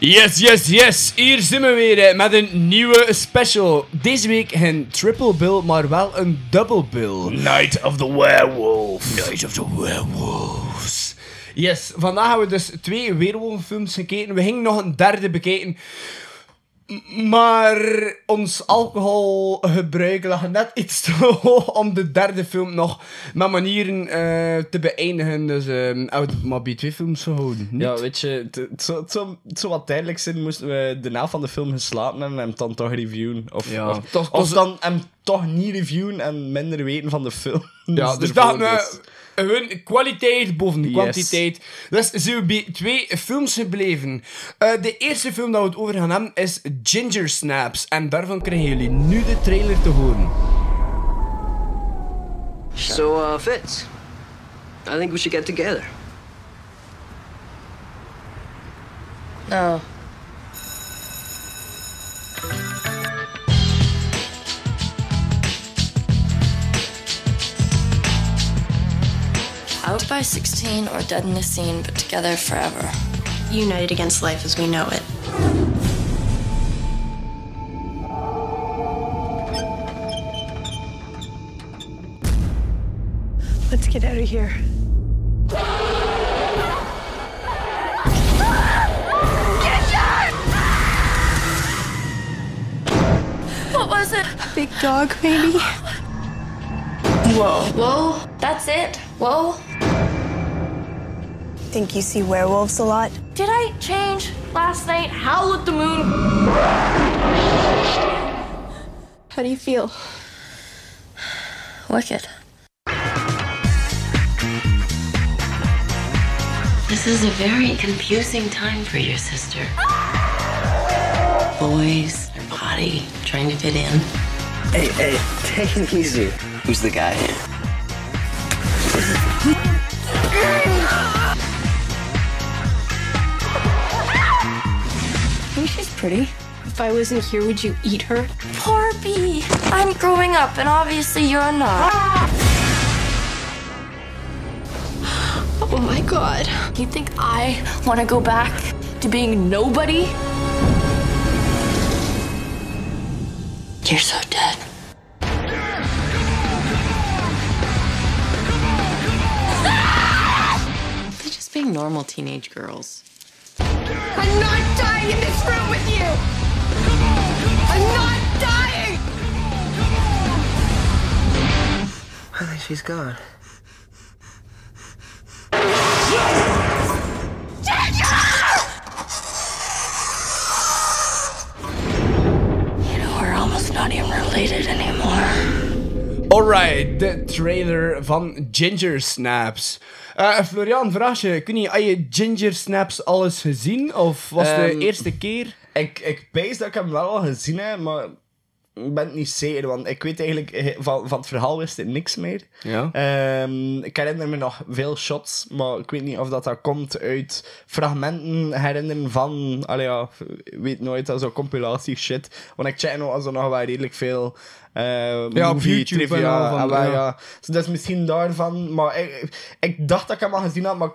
Yes, yes, yes. Hier zijn we weer met een nieuwe special. Deze week geen triple bill, maar wel een double bill. Night of the Werewolf. Night of the Werewolves. Yes, vandaag hebben we dus twee weerwolvenfilms gekeken. We gingen nog een derde bekijken. Maar ons alcoholgebruik lag net iets te hoog om de derde film nog met manieren eh, te beëindigen. Dus eh hebben we het maar bij twee films gehouden. niet? Ja, weet je, het, zou, het zou wat tijdelijk zijn moesten we de helft van de film geslapen hebben en hem dan toch reviewen. Of, Ja, of, toch- of dan hem toch niet reviewen en minder weten van de film. Ja, dus ervoor, dat we gewoon kwaliteit boven de Yes. kwantiteit. Dus zijn we bij twee films gebleven. Eh, de eerste film dat we het over gaan hebben is Ginger Snaps. En daarvan krijgen jullie nu de trailer te horen. So, uh, Fitz, I think we should get together. No. By 16 or dead in the scene, but together forever. United against life as we know it. Let's get out of here. What was it? A big dog, maybe? Whoa. Whoa. That's it. Whoa. Think you see werewolves a lot? Did I change last night? Howl at the moon. How do you feel? Wicked. This is a very confusing time for your sister. Boys, her body, trying to fit in. Hey, hey, take it easy. Who's the guy? Pretty. If I wasn't here, would you eat her? Poor Bee. I'm growing up, and obviously you're not. Oh my god. You think I want to go back to being nobody? You're so dead. They're just being normal teenage girls. I'm not dying in this room with you! I'm not dying! I think she's gone. You know, we're almost not even related anymore. Alright, de trailer van Ginger Snaps. Eh, Florian, vraag je, kun je, had je Ginger Snaps alles gezien? Of was het Ehm, de eerste keer? Ik, ik pees dat ik hem wel al gezien heb, maar ik ben het niet zeker, want ik weet eigenlijk eh, van, van het verhaal wist ik niks meer. Ja. Ehm, ik herinner me nog veel shots, maar ik weet niet of dat, dat komt uit fragmenten herinneren van, allee ja, weet nooit, dat is zo compilatie shit. Want ik check nog nog wel redelijk veel eh Ja, op movie YouTube en trivia. van, en ja. ja. Dus dat is misschien daarvan, maar ik, ik dacht dat ik hem al gezien had, maar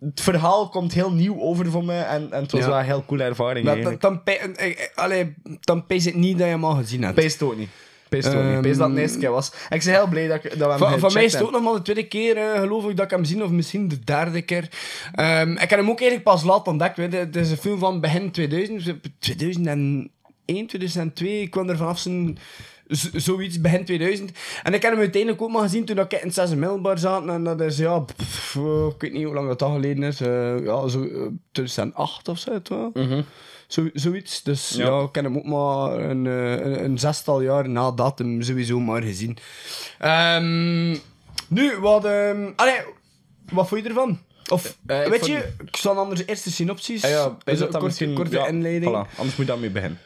het verhaal komt heel nieuw over voor me en, en het was Ja. wel een heel coole ervaring Dat, dan, pe- eh, eh, allee, dan pees het niet dat je hem al gezien hebt. Pees het ook niet. Pees het ook niet. Pees dat het de eerste keer was. En ik ben heel blij dat, ik, dat we hem Van, van mij is het ook nog maar de tweede keer, geloof ik, dat ik hem zie, of misschien de derde keer. Ehm, ik heb hem ook eigenlijk pas laat ontdekt. Het is een film van begin 2000, 2001, 2002. Ik kwam er vanaf zijn zoiets, begin 2000. En ik heb hem uiteindelijk ook maar gezien toen ik in het zesde middelbaar zat. En dat is, ja, pff, eh, ik weet niet hoe lang dat al geleden is. eh, ja, zo eh, 2008 of zo, toch? Zo, zoiets. Dus ja. Ja. ik heb hem ook maar een, eh, een, een zestal jaar na datum sowieso maar gezien. Ehm, nu, wat... allee, wat vond je ervan? Of, Eh, weet vond- je, ik zal anders eerst de synopsis... Ah ja, dus is dat een dan korte, misschien... korte ja, inleiding. Voilà, anders moet je daarmee beginnen.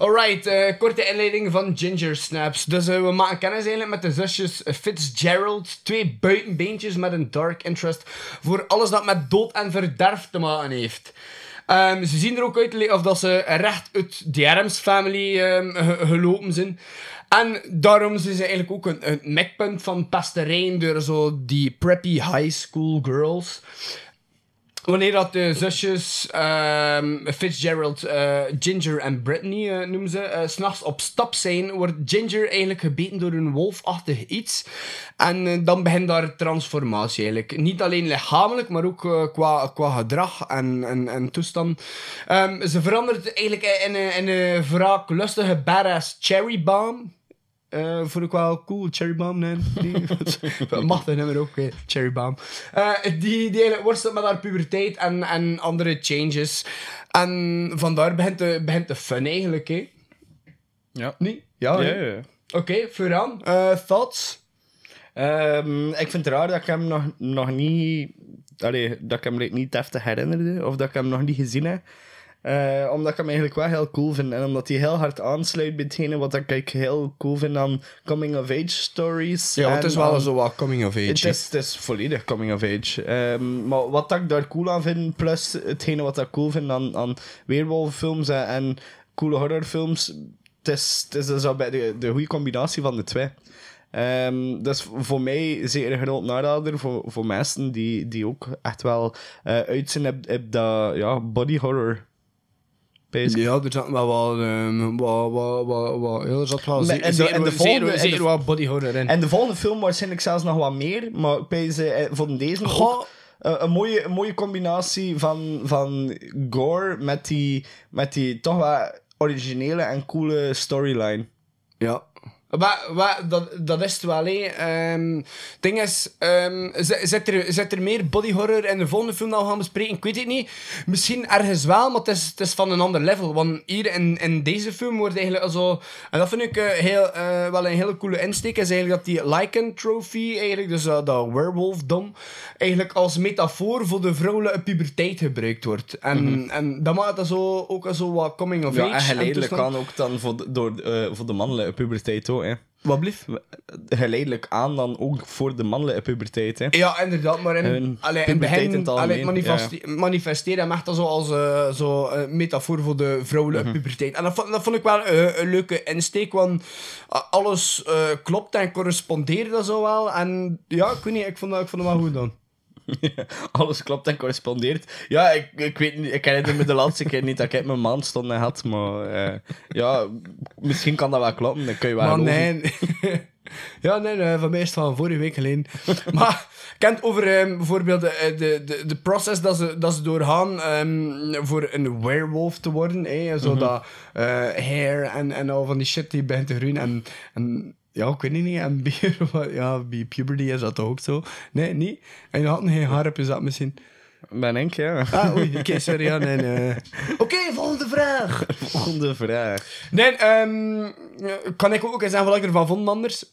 Alright, eh, korte inleiding van Ginger Snaps. Dus eh, we maken kennis eigenlijk met de zusjes Fitzgerald. Twee buitenbeentjes met een dark interest voor alles dat met dood en verderf te maken heeft. Ehm, ze zien er ook uit of dat ze recht uit de Adams family ehm, ge- gelopen zijn. En daarom zijn ze eigenlijk ook een, een van pesterijen door zo die preppy high school girls. Wanneer dat de zusjes ehm, Fitzgerald, eh, Ginger en Brittany eh, noemen ze, eh, s s'nachts op stap zijn, wordt Ginger eigenlijk gebeten door een wolfachtig iets. En eh, dan begint daar transformatie eigenlijk. Niet alleen lichamelijk, maar ook eh, qua, qua gedrag en, en, en toestand. Ehm, ze verandert eigenlijk in een, in een wraaklustige badass cherry bomb. Eh vond ik wel cool, Cherry Bomb, nee. Die, machtig nummer ook, Cherry Bomb. Eh, die, die worstelt met haar puberteit en, en andere changes. En vandaar begint de, begint de fun eigenlijk, hè. Ja. Niet? Ja, Ja. Oké, Furan, eh, thoughts? Ehm, ik vind het raar dat ik hem nog, nog niet... Allee, dat ik hem like, niet deftig herinnerde. Of dat ik hem nog niet gezien heb. Eh, omdat ik hem eigenlijk wel heel cool vind. En omdat hij heel hard aansluit bij hetgene wat ik heel cool vind aan coming-of-age stories. Ja, het is wel aan- zo wat coming of age. Het is, het is volledig coming of age. Ehm, maar wat ik daar cool aan vind, plus hetgene wat ik cool vind aan, aan weerwolffilms en, en coole horrorfilms, het is, het is dus al bij de, de goede combinatie van de twee. Ehm dat is voor mij zeker een groot narader voor, voor mensen die, die ook echt wel eh uit zijn op, op dat ja, body horror. Ja, er zat wel wat, ehm, wat, wat, wat, wat, ja, er zat wel en de- en volgende- wat in. En de volgende film waarschijnlijk zelfs nog wat meer, maar ik weet ze voor deze ook, Goh. eh, een, mooie, een mooie combinatie van, van gore met die, met die toch wel originele en coole storyline. Ja. Maar, maar, dat, dat is het wel, hè. Ehm, Het ding is, ehm, z- zit, er, zit er meer body horror in de volgende film dat we gaan bespreken? Ik weet het niet. Misschien ergens wel, maar het is, het is van een ander level. Want hier in, in deze film wordt eigenlijk zo... En dat vind ik eh, heel, eh, wel een hele coole insteek. Is eigenlijk dat die Lycan Trophy, eigenlijk, dus eh, dat werewolfdom, eigenlijk als metafoor voor de vrouwelijke puberteit gebruikt wordt. En, en dat maakt dat zo, ook zo wat coming of Ja, age. en geleidelijk kan ook dan voor de, door, eh, voor de mannelijke puberteit hè. Wat blieft? Geleidelijk aan dan ook voor de mannelijke puberteit, hè. Ja, inderdaad, maar in, Hun allee, in het in begin het allee, algemeen, manifeste- manifesteer hem echt zo als eh, zo, eh, metafoor voor de vrouwelijke Mhm. puberteit. En dat vond, dat vond ik wel eh, een leuke insteek, want alles klopt en correspondeerde zo wel. En ja, ik weet niet, ik vond dat, ik vond dat wel goed dan. Alles klopt en correspondeert. Ja, ik, ik weet niet, ik herinner me de laatste keer niet dat ik mijn maand stond en had, maar eh, ja, misschien kan dat wel kloppen, dan kun je wel Maar geloven. nee. ja, nee, nee, van mij is het van vorige week geleden. maar kent over ehm, bijvoorbeeld de, de, de, de proces dat ze, dat ze doorgaan ehm, voor een werewolf te worden. Hè? Zo dat eh, hair en, en al van die shit die begint te groeien. En, en ja, ik weet niet. En bij, ja, bij puberty is dat toch ook zo? Nee, niet? En je had geen haar op je zat misschien. Ben ik, ja. Ah, oei, oké, sorry. Ja, nee, nee. Oké, volgende vraag. Volgende vraag. Nee, ehm, kan ik ook eens zeggen wat ik ervan vond anders?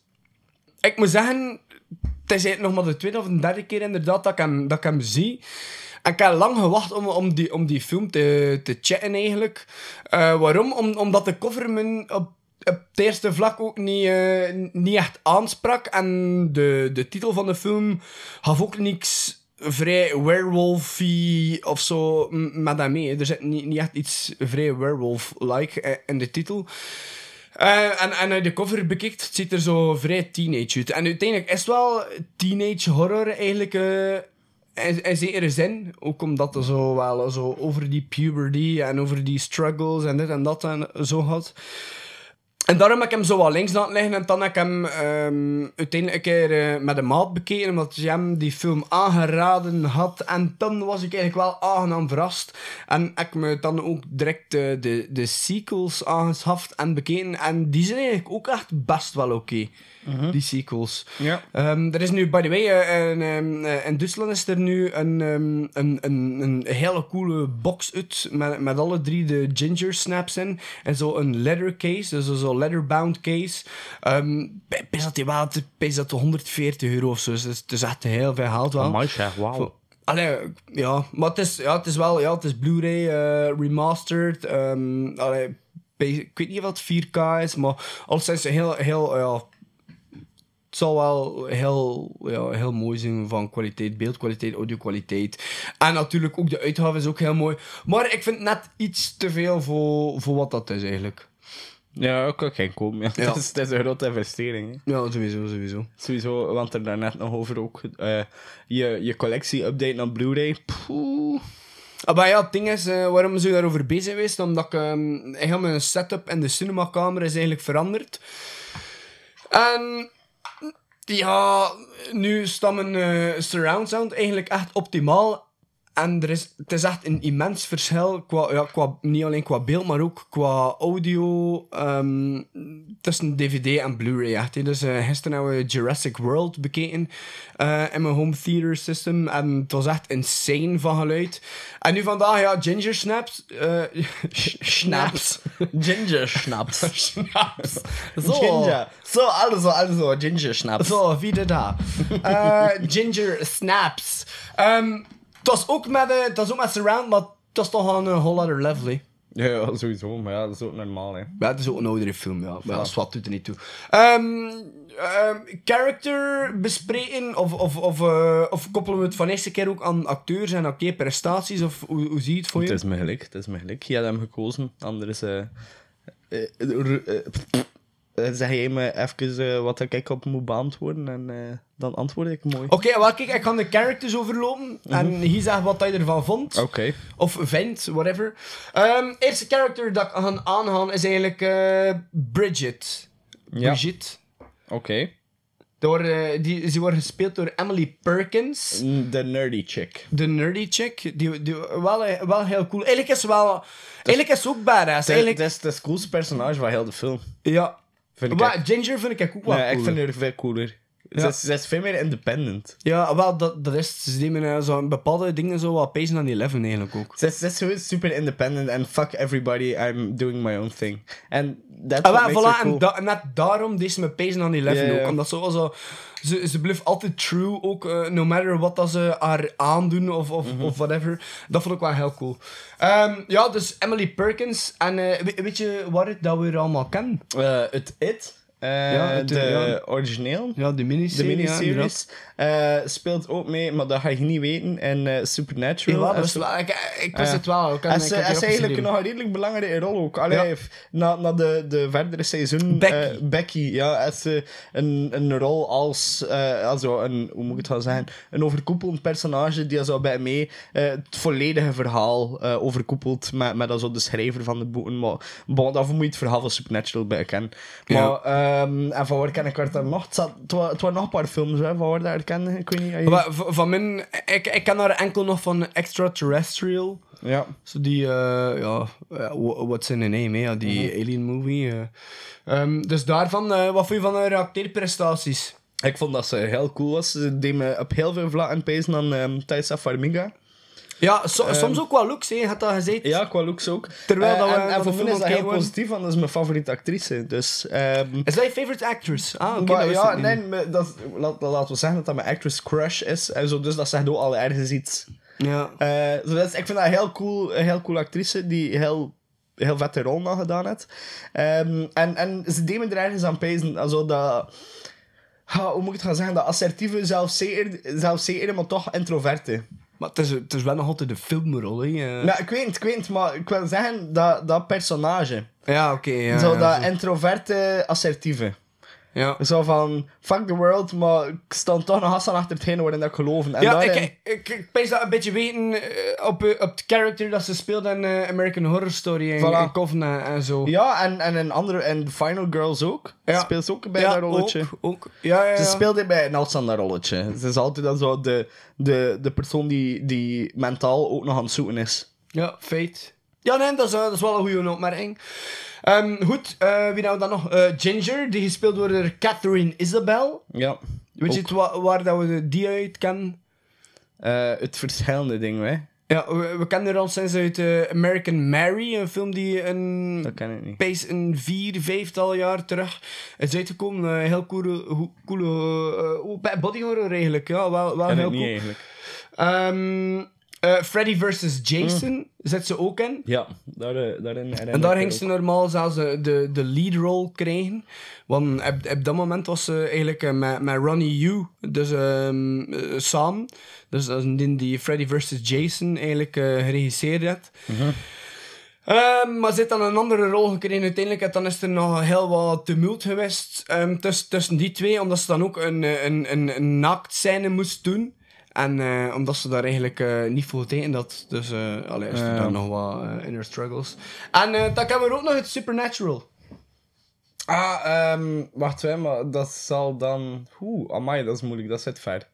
Ik moet zeggen, het is eigenlijk nog maar de tweede of de derde keer inderdaad dat ik hem, dat ik hem zie. En ik heb lang gewacht om, om, die, om die film te, te chatten eigenlijk. Eh, waarom? Om, omdat de cover me op, op het eerste vlak ook niet, eh, niet echt aansprak. En de, de titel van de film gaf ook niks vrij werewolfy of zo met. Er zit niet, niet echt iets vrij werewolf-like eh, in de titel. Eh, en, en uit de cover bekijkt, het er zo vrij teenage uit. En uiteindelijk is het wel teenage horror eigenlijk... eh, in, in zekere zin, ook omdat het zo wel zo over die puberty en over die struggles en dit en dat en zo gaat. En daarom heb ik hem zo wat links laten liggen en dan heb ik hem ehm, uiteindelijk een keer eh, met een maat bekeken, omdat hij hem die film aangeraden had. En dan was ik eigenlijk wel aangenaam verrast. En heb ik me dan ook direct eh, de, de sequels aangeschaft en bekeken. En die zijn eigenlijk ook echt best wel oké, die sequels. Ja. Ehm, er is nu, by the way, eh, een, ehm, eh, in Duitsland is er nu een, een, een, een hele coole box uit met, met alle drie de ginger snaps in. En zo een leather case, dus zo'n leatherbound case. Ehm is dat die wel, dat 140 euro of zo. Dus het is- echt heel veel geld wel. Amai, zeg, wauw. Allee, ja, maar het is, ja, het is wel, ja, het is Blu-ray eh, remastered. ehm allee, ik weet niet het 4K is, maar alleszins heel, heel, ja, het zal wel heel, ja, heel mooi zijn van kwaliteit, beeldkwaliteit, audiokwaliteit. En natuurlijk ook de uitgave is ook heel mooi. Maar ik vind net iets te veel voor, voor wat dat is eigenlijk. Ja, ook ook geen koop meer. Ja. Het, is, het is een grote investering. Hè. Ja, sowieso, sowieso. Sowieso, want er daarnet nog over ook. eh, je, je collectie update naar Blu-ray. Poeh. Ah, maar ja, het ding is, eh, waarom zou je daarover bezig geweest? Omdat ik, ehm, heel mijn setup in de cinemakamer is eigenlijk veranderd. En ja, nu staat mijn eh, surround sound eigenlijk echt optimaal. En er is, het is echt een immens verschil, qua, ja, qua, niet alleen qua beeld, maar ook qua audio ehm, tussen DVD en Blu-ray. Echt. Dus eh, gisteren hebben we Jurassic World bekeken eh, in mijn home theater system. En het was echt insane van geluid. En nu vandaag, ja, Ginger Snaps. eh snaps. Ginger snaps. snaps. Zo. Ginger. Zo, also, also, ginger snaps. Zo, wie dit daar? Eh, ginger Snaps. Ehm het was ook met, eh, het was ook met Surround, maar dat is toch aan een whole other level, hè. Ja, sowieso. Maar ja, dat is ook normaal, hè. Ja, het is ook een oudere film, ja. Maar ja, doet er niet toe. Ehm, ehm, character bespreken, of, of, of, eh, of koppelen we het van eerste keer ook aan acteurs en oké, prestaties, of hoe, hoe zie je het voor je? Het is me gelijk, het is me gelijk. Je hebt hem gekozen, anders... eh eh, eh, eh, eh, zeg jij me even eh, wat ik op moet beantwoorden en eh, dan antwoord ik mooi. Oké, wel kijk, ik ga de characters overlopen en hier zegt wat hij ervan vond. Oké. Of vindt, whatever. Ehm eerste character dat ik ga aangaan is eigenlijk eh, Bridget. Ja. Bridget. Oké. Door, eh, die, ze wordt gespeeld door Emily Perkins. De nerdy chick. De nerdy chick. Die, die, wel, eh, wel heel cool. Eigenlijk is wel... Eigenlijk is ook badass. Het Eigenlijk, is het is het coolste personage van heel de film. ja. Vind ik Maar echt. Ginger vind ik ook wel Nee, ik vind haar veel cooler. Ze, is, ze is veel meer independent. Ja, wel, dat, dat is... Ze nemen eh, zo bepaalde dingen zo wat pezen aan die leven eigenlijk ook. Ze is, ze is gewoon super independent en fuck everybody, I'm doing my own thing. En that's Ah, wel, voilà, en, da- en net daarom deed ze me pezen aan die leven Ja, ja. ook. Omdat ze, zo, ze, ze blijft altijd true, ook eh, no matter wat dat ze haar aandoen of, of, Mhm. of whatever. Dat vond ik wel heel cool. Ehm, ja, dus Emily Perkins. En eh, we- weet je waar het dat we er allemaal kennen? Het It, eh, Ja, de ja. origineel, Ja, de de miniserie. ja, inderdaad. miniseries, eh, speelt ook mee, maar dat ga je niet weten, in eh, Supernatural. Ja, En is ik, ik wist het wel. Ik En en ze eigenlijk nog een redelijk belangrijke rol ook. Allee, Ja. na, na de, de verdere seizoen... Becky. eh, Becky, ja. Een, een rol als... eh also een, hoe moet ik het gaan zeggen? Een overkoepelend personage die zo bij eh, het volledige verhaal eh, overkoepelt met, met zo de schrijver van de boeken. Maar bon, daarvoor moet je het verhaal van Supernatural bij kennen. Maar, ehm, en van waar ken ik haar dan nog? Het, zat- het, wa- het waren nog een paar films, hè, van waar dat herkennen. Ik weet niet. Maar v- van mijn... Ik, ik ken haar enkel nog van Extraterrestrial. Ja. Zo die, eh, ja, eh, wha- what's in a name, hè? Ja, die Mhm. alien movie. eh. Ehm, dus daarvan, eh, wat vond je van haar acteerprestaties? Ik vond dat ze heel cool was. Ze deed me op heel veel vlakken pezen aan um, Thaisa Farmiga. Ja, so- soms ook wel looks, hè, had dat gezegd. Ja, qua looks ook. Terwijl Eh, dat we en, en voor mij is dat heel positief, want dat is mijn favoriete actrice. Dus, ehm, Is dat je favorite actress? Ah, maar wist ja, nee, dat, laat, laten we zeggen dat dat mijn actress crush is. En zo, dus dat zegt ook al ergens iets. Ja. Eh, dat is- ik vind dat een heel cool, een heel cool actrice die heel, heel vette rol nog gedaan heeft. Ehm, en, en ze deed me er ergens aan pezen. Also dat... ha, hoe moet ik het gaan zeggen? Dat assertieve, zelfzeker, zelfzeker maar toch introverte. Maar het is, het is wel nog altijd de filmrol, hè. eh. Nou, ik weet het, ik weet het, maar ik wil zeggen dat, dat personage. Ja, oké. ja, zo ja, dat introverte, assertieve. Ja. Zo van, fuck the world, maar ik sta toch nog aan achter hetgene waarin dat ik geloof. En Ja, daarin- ik, ik, ik pees dat een beetje weten eh, op, eh, op het character dat ze speelde in eh, American Horror Story en, Voilà. en Covenant en zo. Ja, en, en een andere, en Final Girls ook. Ja. Speelt ze ook bij Ja, dat rolletje. Ook, ook. Ja, ja, ja. Ze speelde bij een outstander rolletje. Ze is altijd dan zo de, de, de persoon die, die mentaal ook nog aan het zoeken is. Ja, feit. Ja, nee, dat is, eh, dat is wel een goede opmerking. Ehm, goed, eh, wie nou dan nog? Eh, Ginger, die gespeeld wordt door Catherine Isabel. Ja. Weet je Ook. het, wa- waar dat we die uit kennen? Het verschillende ding, hè. Ja, we, we kennen haar al sinds uit American Mary, een film die een... Dat ken ik niet. Pace een vier, vijftal jaar terug is uitgekomen. Een heel coole, coole body horror eigenlijk. Ja, wel, wel heel ik niet cool. eigenlijk. Ehm, Eh, Freddy vs. Jason zit ze ook in. Ja, daar, eh, daarin En daar ging ze normaal zelfs de, de, de lead role krijgen. Want op, op dat moment was ze eigenlijk eh, met, met Ronnie Yu, dus eh, samen. Dus dat is die die Freddy vs. Jason eigenlijk eh, geregisseerd had. Ehm, maar ze heeft dan een andere rol gekregen uiteindelijk. En dan is er nog heel wat tumult geweest ehm, tussen, tussen die twee. Omdat ze dan ook een, eh, een, een, een naaktscène moest doen. En eh, omdat ze daar eigenlijk eh, niet voor tegen dat. Dus eh allee, is er dan nog wat inner struggles. En dan hebben we ook nog het Supernatural. Ah, ehm, wacht even, maar dat zal dan... Oeh, amai, dat is moeilijk, dat zit ver.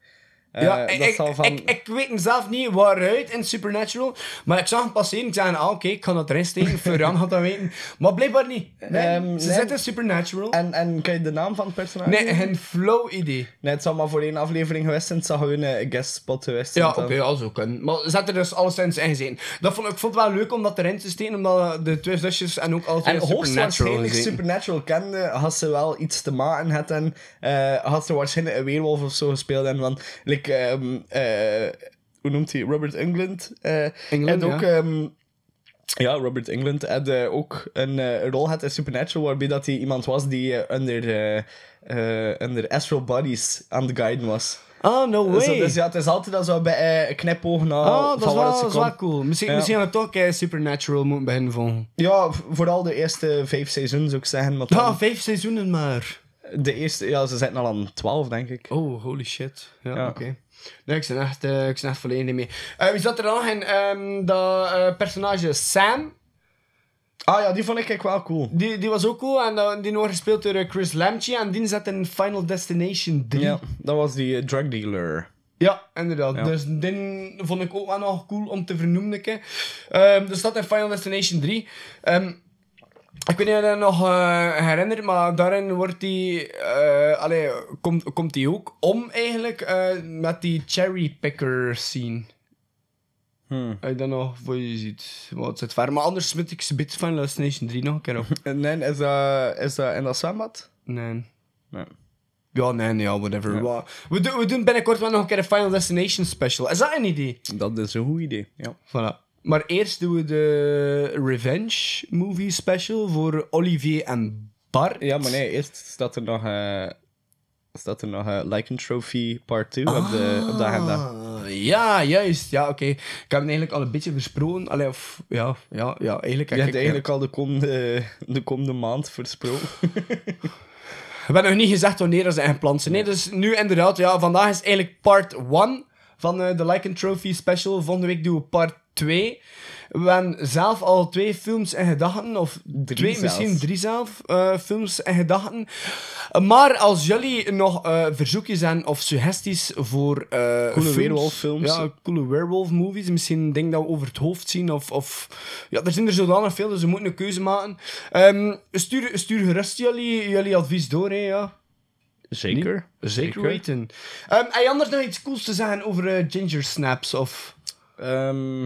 Eh, ja, dat ik, zal van... ik, ik weet zelf niet waaruit in Supernatural. Maar ik zag hem passeren. Ik zei, ah, oké, ik kan dat erin steken. Florian gaat dat weten. Maar blijkbaar niet. Nee, Ehm, ze nee. zitten in Supernatural. En, en ken je de naam van het personage? Nee, geen flow idee. Nee, het zal maar voor één aflevering geweest zijn. Het zal gewoon een guest spot geweest zijn. Ja, oké, ja, zo kunnen. Maar zet er dus alleszins in zijn. Dat vond, ik vond het wel leuk om dat erin te steken, omdat de twee zusjes en ook altijd En Supernatural hoogstwaarschijnlijk. Supernatural kende, had ze wel iets te maken had en eh, had ze waarschijnlijk een weerwolf of zo gespeeld en van, like, ehm, eh, hoe noemt hij, Robert England, eh Englund, had ook, ja. ehm, ja, Robert England had eh, ook een eh, rol had in Supernatural waarbij dat hij iemand was die onder, eh, onder astral bodies aan het guiden was. Ah, no way. Zo, dus ja, het is altijd al zo bij eh, knipogen naar ah, dat is wel, ze dat is komt. wel cool. Misschien, Ja. misschien had ik toch Supernatural moeten beginnen volgen. Ja, vooral de eerste vijf seizoenen zou ik zeggen. want dan- Ah, vijf seizoenen maar. De eerste, ja, ze zitten al aan 12, denk ik. Oh, holy shit. Ja, Ja. oké. Nee, ik ben echt, eh, ik ben echt volledig niet mee. Eh, wie zat er dan nog in? Ehm, dat eh, personage Sam. Ah ja, die vond ik echt wel cool. Die, die was ook cool. En die wordt gespeeld door eh, Chris Lamchey. En die zat in Final Destination 3. Ja, dat was die eh, drug dealer. Ja, inderdaad. Ja. Dus die vond ik ook wel nog cool om te vernoemen. een keer. Ehm dus dat in Final Destination 3. Ehm, ik weet niet of je dat nog eh, herinnert, maar daarin wordt die, allee, komt, komt die ook om eigenlijk eh, met die cherry picker scene. Hmm. Als je dat nog voor je ziet. Wat zit ver. Maar anders smet ik ze bit Final Destination 3 nog een keer op. Nee, is dat, is dat in dat zwembad? Nee. Nee. Ja, nee, nee, ja, whatever. We, doen- we doen binnenkort wel nog een keer een Final Destination special. Is dat een idee? Dat is een goed idee, ja. Voilà. Maar eerst doen we de Revenge Movie Special voor Olivier en Bart. Ja, maar nee, eerst staat er nog, eh staat er nog eh Lycan Trophy Part 2 op, de, op de agenda. Ah, ja, juist. Ja, oké. Ik heb het eigenlijk al een beetje versproken. Allee, of... Ja, ja, ja, eigenlijk... Je heb hebt eigenlijk al de komende, de komende maand versproken. We hebben nog niet gezegd wanneer ze gepland zijn. Nee, dus nu inderdaad, ja, vandaag is eigenlijk part 1 van eh, de Lycan Trophy Special. Volgende week doen we part 2. We hebben zelf al twee films in gedachten, of twee, zelfs. misschien drie zelf, eh, films in gedachten. Maar als jullie nog eh, verzoekjes hebben of suggesties voor eh films, weerwolffilms. Ja, coole werewolf movies. Misschien dingen dat we over het hoofd zien. Of, of... Ja, er zijn er zodanig veel, dus we moeten een keuze maken. Ehm, stuur, stuur gerust jullie, jullie advies door, hè, ja. Zeker. Zeker weten. Ehm heb je anders nog iets cools te zeggen over eh, Ginger Snaps? Of... Ehm,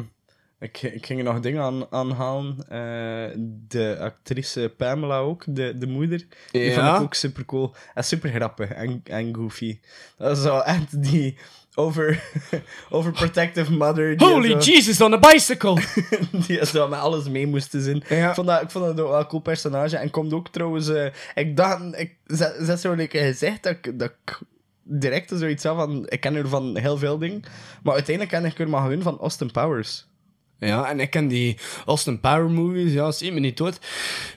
ik, ik ging er nog dingen aan, aanhalen. Eh, de actrice Pamela ook, de, de moeder. Die Ja. vond ik ook super cool. En super grappig en, en goofy. Dat is zo echt die over, overprotective mother. Die Holy zo, Jesus on a bicycle! Die zo met alles mee moesten zien. Ja. Ik, vond dat, ik vond dat ook wel een cool personage. En komt ook trouwens... eh, ik dacht... Ik zet, zet zo een gezegd dat ik... Dat ik direct zoiets had van... Ik ken er van heel veel dingen. Maar uiteindelijk ken ik er maar gewoon van Austin Powers. Ja, en ik ken die Austin Power movies, ja, zie me niet dood.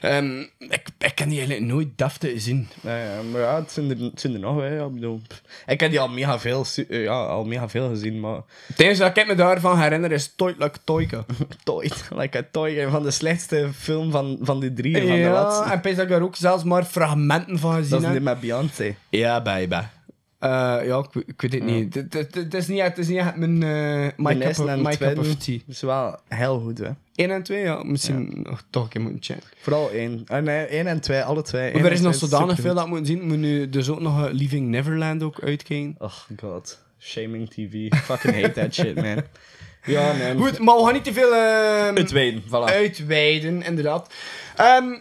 Ehm, ik, ik ken die eigenlijk nooit deftig zien. Ja, ja, maar ja, het zijn er, het zijn er nog, hè. Ja, ik bedoel, ik heb die al mega veel, eh, ja, al mega veel gezien, maar... Het enige dat ik me daarvan herinner is Toy Like Toyka. Toy, like a van de slechtste film van, van die drie, van de Ja, laatste. en pees dat ik daar ook zelfs maar fragmenten van gezien Dat is niet met Beyoncé. Ja, baby. Eh, ja, ik, ik weet het niet. Het- is niet. Het is niet echt mijn uh, my, cup of, my cup of tea. is wel heel goed, hè. 1 en 2, ja. Misschien nog toch een keer moeten checken. Vooral één. Ah, nee, één en twee, alle twee. Maar er is nog zodanig veel dat we moeten zien. We moeten nu dus ook nog eh, Leaving Neverland ook uitkijken. Oh god. Shaming TV. Fucking hate that shit, man. Ja, nee. Goed, maar we gaan niet te veel Het weten, voilà. uitweiden, inderdaad. Ehm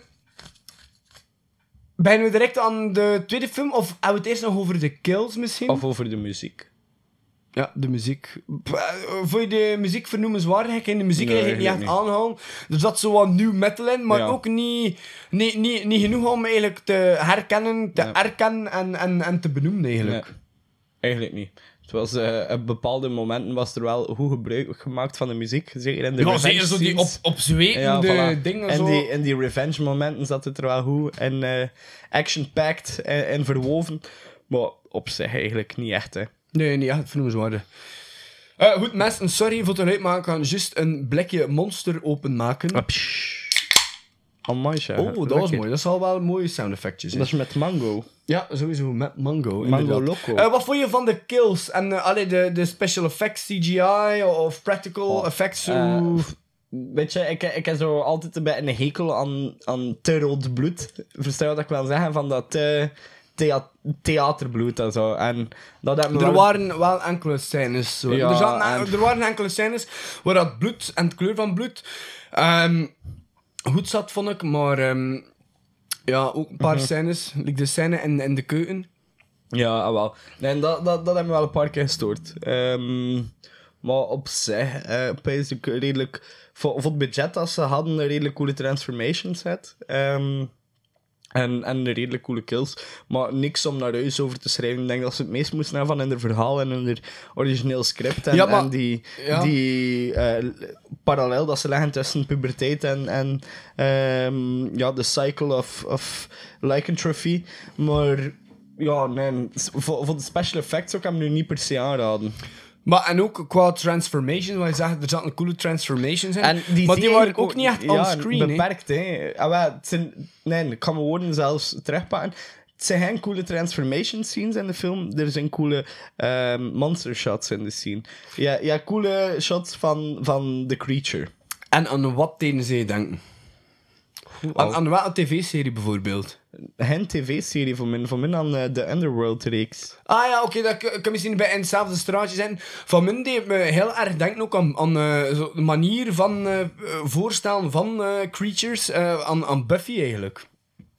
beginnen we direct aan de tweede film? Of hebben we het eerst nog over de kills misschien? Of over de muziek. Ja, de muziek. Eh, Vond je de muziek vernoemenswaardig? Ik kan de muziek Nee, eigenlijk niet echt aanhalen. Er zat zo wat nieuw metal in, maar Ja. ook niet, niet, niet, niet genoeg om eigenlijk te herkennen, te Ja. erkennen en, en, en te benoemen eigenlijk. Nee, eigenlijk niet. Het was, eh, op bepaalde momenten was er wel goed gebruik gemaakt van de muziek. Zeker in de Ja, revenge zo die op, opzwepende voilà. dingen En zo. die, in die revenge momenten zat het er wel goed. En eh, action-packed en, en verwoven. Maar op zich eigenlijk niet echt, hè. Nee, niet echt vernoemenswaardig. Eh goed, mensen, sorry voor het uitmaken. Ik ga juist een blikje monster openmaken. Ah, Oh, dat was mooi. Dat zal wel mooie sound effectjes Dat is met mango. Ja, sowieso met Mango. Mango inderdaad. Loco. Eh, wat vond je van de kills en uh, allee, de, de special effects, CGI of practical Oh, effects? Eh, Weet je, ik, ik heb zo altijd een beetje een hekel aan, aan te rood bloed. Verstaan je wat ik wil zeggen? Van dat te thea- theaterbloed en zo. En dat er wel- waren wel enkele scènes. Zo. Ja, er, en- er waren enkele scènes waar dat bloed en het kleur van bloed ehm, goed zat, vond ik. Maar ehm, ja, ook een paar Mhm. scènes. Like de scène in, in de keuken. Ja, ah, wel. Nee, en dat, dat, dat heeft me wel een paar keer gestoord. Ehm, maar op zich, eh ik redelijk... Voor, voor het budget dat ze hadden, een redelijk coole transformation set. Ehm, en, en redelijk coole kills. Maar niks om naar huis over te schrijven. Ik denk dat ze het meest moesten hebben van in hun verhaal en in hun origineel script. En, Ja, maar- en die, ja. die eh, parallel dat ze leggen tussen puberteit en, en ehm, ja, de cycle of, of lycanthropy. Maar ja, nee, voor, voor de special effects ook heb ik nu niet per se aanraden. Maar en ook qua transformations, waar je zegt, er zaten coole transformations in. En die maar die waren ook niet echt ja, on-screen. hè. beperkt, hè. Ah, wel, het zijn, nee, ik kan mijn woorden zelfs terugpakken. Het zijn geen coole transformation scenes in de film. Er zijn coole ehm, monster shots in de scene. Ja, ja coole shots van, van The Creature. En aan wat deden zij denken? Aan, aan welke tv-serie bijvoorbeeld? Geen tv-serie voor mij, voor mij aan eh, de Underworld-reeks. Ah ja, oké, dat k- kan misschien bij in hetzelfde straatje zijn. Van mij deed me heel erg denken ook aan, aan eh, zo de manier van eh, eh, voorstellen van eh, creatures, eh, aan, aan Buffy eigenlijk.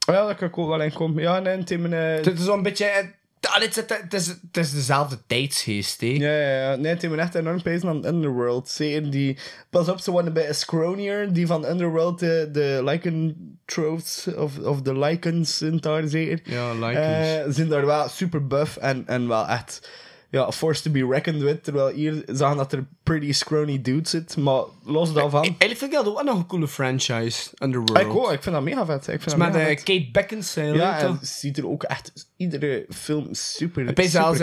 Ja, dat kan ik ook wel in komen. Ja, nee, het is mijn, eh, Het is zo'n beetje... allee, Het is, het, is, het is dezelfde tijdsgeest, hè. Ja, ja, ja. Nee, het heeft me echt enorm pezen aan Underworld. Zeker die... Pas op, ze worden bij een scronier. Die van Underworld, de, de of, of de lycans zijn daar zeker. Ja, lycans. Eh, zijn daar wel super buff en, en wel echt... Ja, force to be reckoned with. Terwijl hier zagen dat er pretty scrawny dudes zit. Maar los daarvan... Eigenlijk vind ik dat ook wel nog een coole franchise, Underworld. Ik, ook, ik vind dat mega vet. Ik vind dat Met mega vet. Kate Beckinsale, Ja, en ziet er ook echt iedere film super,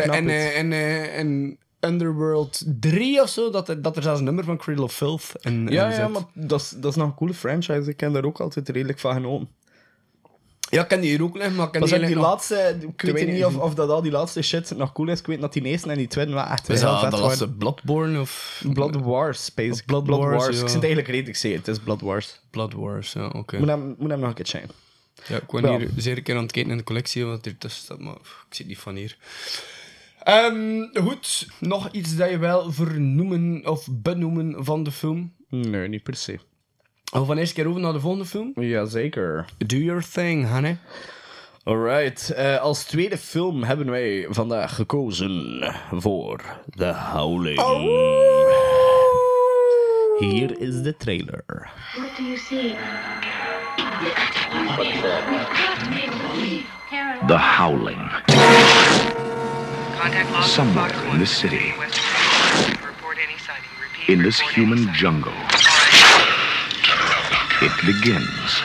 knap eh, in, eh, in Underworld 3 of zo, dat, er- dat er zelfs een nummer van Cradle of Filth in, Ja, in ja, maar dat is, dat is nog een coole franchise. Ik ken daar ook altijd redelijk van genomen. Ja, ik ken die hier ook liggen, maar ik ken die nog- laatste, ik weet niet of, of dat al die laatste shit nog cool is. Ik weet dat die eerste en die tweede wel echt Is heel dat vet de waren. laatste Bloodborne of... Blood Wars, basic. Blood Blood, Wars, Wars. ja. Ik zit eigenlijk redelijk zeker. Het is Blood Wars. Blood Wars, ja, oké. Moet hem, moet hem nog een keer checken. Ja, ik ben Ja. hier zeer een keer aan het kijken in de collectie, wat er tussen staat, maar pff, ik zit niet van hier. Ehm, goed, nog iets dat je wel vernoemen of benoemen van de film? Nee, niet per se. Of van eerst keer over naar de volgende film? Jazeker. Do your thing, honey. Alright. eh, als tweede film hebben wij vandaag gekozen voor The Howling. Hier is de trailer. What do you see? The Howling. Somewhere in this city, in this human jungle, it begins.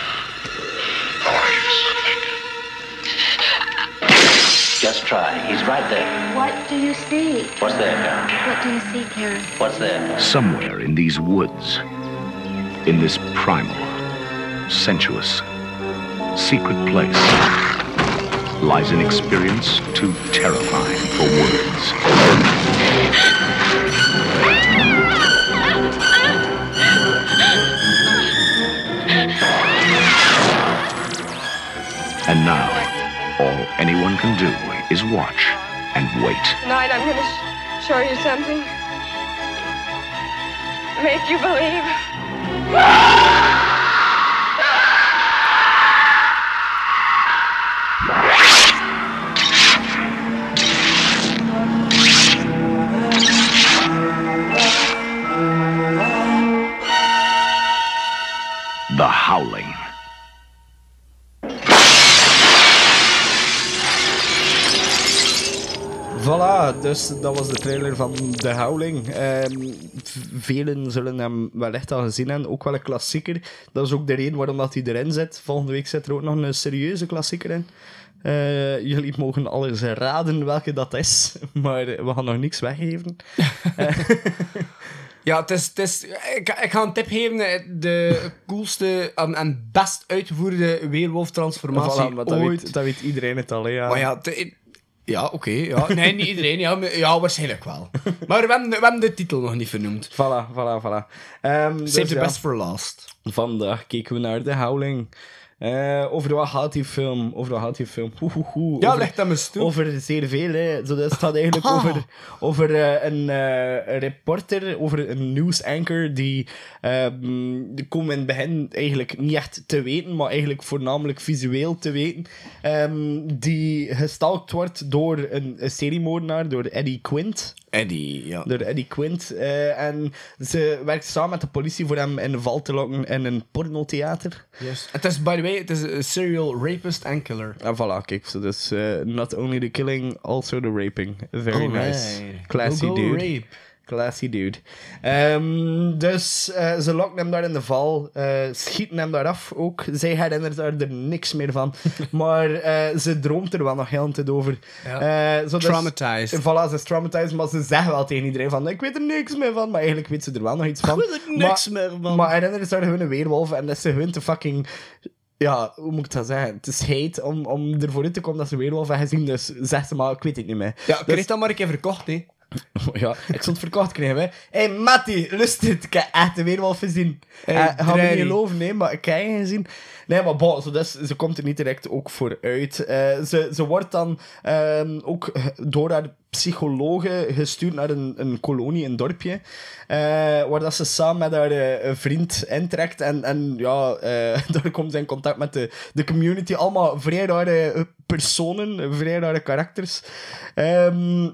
Just try. He's right there. What do you see? What's there, Karen? What do you see, Karen? What's there? Somewhere in these woods, in this primal, sensuous, secret place, lies an experience too terrifying for words. Anyone can do is watch and wait. Tonight I'm going to sh- show you something. Make you believe. dus dat was de trailer van The Howling. V- velen zullen hem wellicht al gezien hebben. Ook wel een klassieker. Dat is ook de reden waarom dat hij erin zit. Volgende week zit er ook nog een serieuze klassieker in. Eh, jullie mogen alles raden welke dat is, maar we gaan nog niks weggeven. Ja, het is, het is, ik, ik ga een tip geven. eh, De coolste en, en best uitgevoerde weerwolf-transformatie Voilà, maar dat, ooit. weet, dat weet iedereen het al, hè, ja. Maar ja, ja oké. ja. Nee, niet iedereen. Ja, maar- ja, waarschijnlijk wel. Maar we hebben, we hebben de titel nog niet vernoemd. Voilà, voilà, voilà. Dus Save the ja. best for last. Vandaag keken we naar The Howling. Eh, over wat gaat die film? Over wat gaat die film? Hoe, hoe, hoe. Ja, over, leg dat toe. Over zeer veel, hè. Zo, dat het gaat eigenlijk Ah. over, over eh, een, eh, een reporter, over een nieuwsanker die... ehm die komen in het begin eigenlijk niet echt te weten, maar eigenlijk voornamelijk visueel te weten. ehm, die gestalkt wordt door een, een seriemoordenaar, door Eddie Quint. Eddie, ja. Door Eddie Quint. eh, en ze werkt samen met de politie voor hem in de val te lokken in een pornotheater. Yes. Het is, by the way, het is een serial rapist en killer. En voilà, kijk. So dus eh, not only the killing, also the raping. Very nice. Classy Go, go, dude. rape. Classy dude. Ehm, dus eh, ze lokken hem daar in de val, eh, schieten hem daar af ook. Zij herinnert daar er niks meer van. maar eh, ze droomt er wel nog heel een tijd over. Ja. Zo dus- Traumatized. Voilà, ze is traumatized, maar ze zeggen wel tegen iedereen van ik weet er niks meer van. Maar eigenlijk weet ze er wel nog iets van. Ik weet er niks maar, meer van. Maar herinnert haar gewoon een weerwolf en dat ze gewoon te fucking... Ja, hoe moet ik dat zeggen? Het is heet om, om ervoor uit te komen dat ze weerwolf hebben gezien. Dus zegt ze maar, ik weet het niet meer. Ja, Dus- krijg dat maar een keer verkocht, hè. ja, ik het verkocht krijgen, hè. Hé, hey, Matty, lust het? Ik heb echt een weerwolf gezien. Hey, Eh, Ga me niet geloven, nee, maar ik heb je gezien. Nee, maar bon, zo dus, ze komt er niet direct ook voor uit. Eh, ze, ze wordt dan ehm, ook door haar psychologe gestuurd naar een, een kolonie, een dorpje. eh, waar dat ze samen met haar vriend intrekt. En, en ja, daar komt ze in contact met de, de community. Allemaal vrij rare personen, vrij rare karakters. Ehm